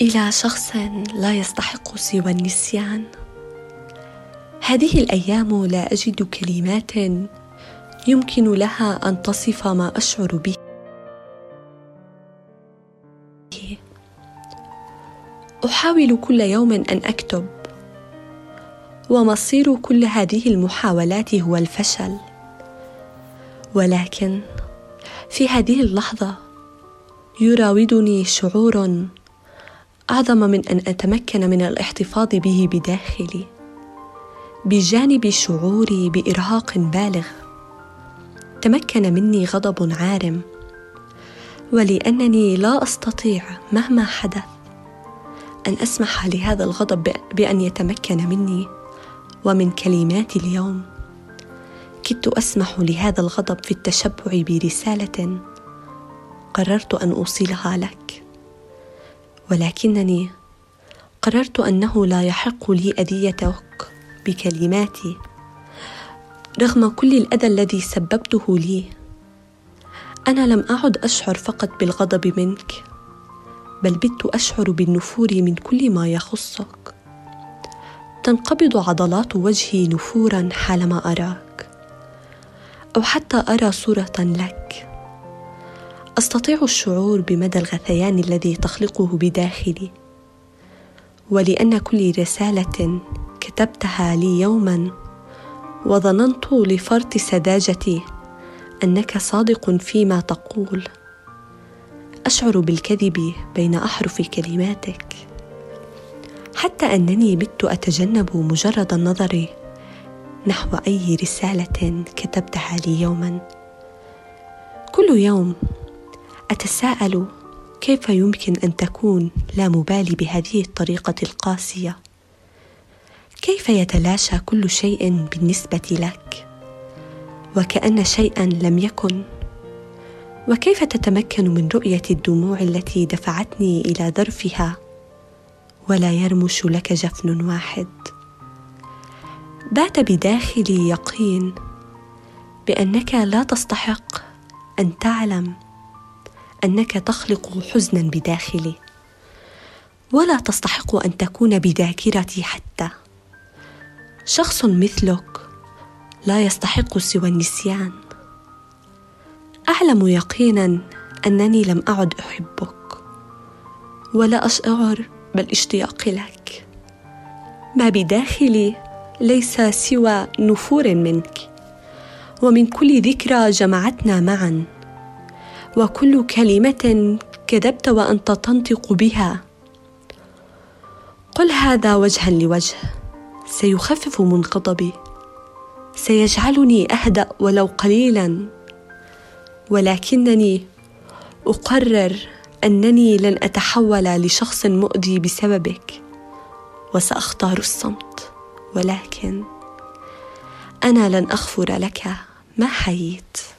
إلى شخص لا يستحق سوى النسيان. هذه الأيام لا أجد كلمات يمكن لها أن تصف ما أشعر به. أحاول كل يوم أن أكتب ومصير كل هذه المحاولات هو الفشل. ولكن في هذه اللحظة يراودني شعور أعظم من أن أتمكن من الاحتفاظ به بداخلي بجانب شعوري بإرهاق بالغ. تمكن مني غضب عارم ولأنني لا أستطيع مهما حدث أن أسمح لهذا الغضب بأن يتمكن مني. ومن كلمات اليوم كدت أسمح لهذا الغضب في التشبع برسالة قررت أن أوصلها لك. ولكنني قررت أنه لا يحق لي أذيتك بكلماتي رغم كل الأذى الذي سببته لي. أنا لم أعد أشعر فقط بالغضب منك بل بت أشعر بالنفور من كل ما يخصك. تنقبض عضلات وجهي نفورا حالما أراك أو حتى أرى صورة لك. أستطيع الشعور بمدى الغثيان الذي تخلقه بداخلي ولأن كل رسالة كتبتها لي يوما وظننت لفرط سذاجتي أنك صادق فيما تقول. أشعر بالكذب بين أحرف كلماتك حتى أنني بت أتجنب مجرد النظر نحو أي رسالة كتبتها لي يوما. كل يوم أتساءل كيف يمكن أن تكون لا مبالي بهذه الطريقة القاسية؟ كيف يتلاشى كل شيء بالنسبة لك؟ وكأن شيئا لم يكن؟ وكيف تتمكن من رؤية الدموع التي دفعتني إلى ذرفها ولا يرمش لك جفن واحد؟ بات بداخلي يقين بأنك لا تستحق أن تعلم أنك تخلق حزنا بداخلي. ولا تستحق أن تكون بذاكرتي حتى. شخص مثلك لا يستحق سوى النسيان. أعلم يقينا أنني لم أعد أحبك. ولا أشعر بالاشتياق لك. ما بداخلي ليس سوى نفور منك. ومن كل ذكرى جمعتنا معا وكل كلمة كذبت وأنت تنطق بها. قل هذا وجها لوجه سيخفف من غضبي سيجعلني أهدأ ولو قليلا. ولكنني أقرر أنني لن أتحول لشخص مؤذي بسببك وسأختار الصمت. ولكن أنا لن أغفر لك ما حييت.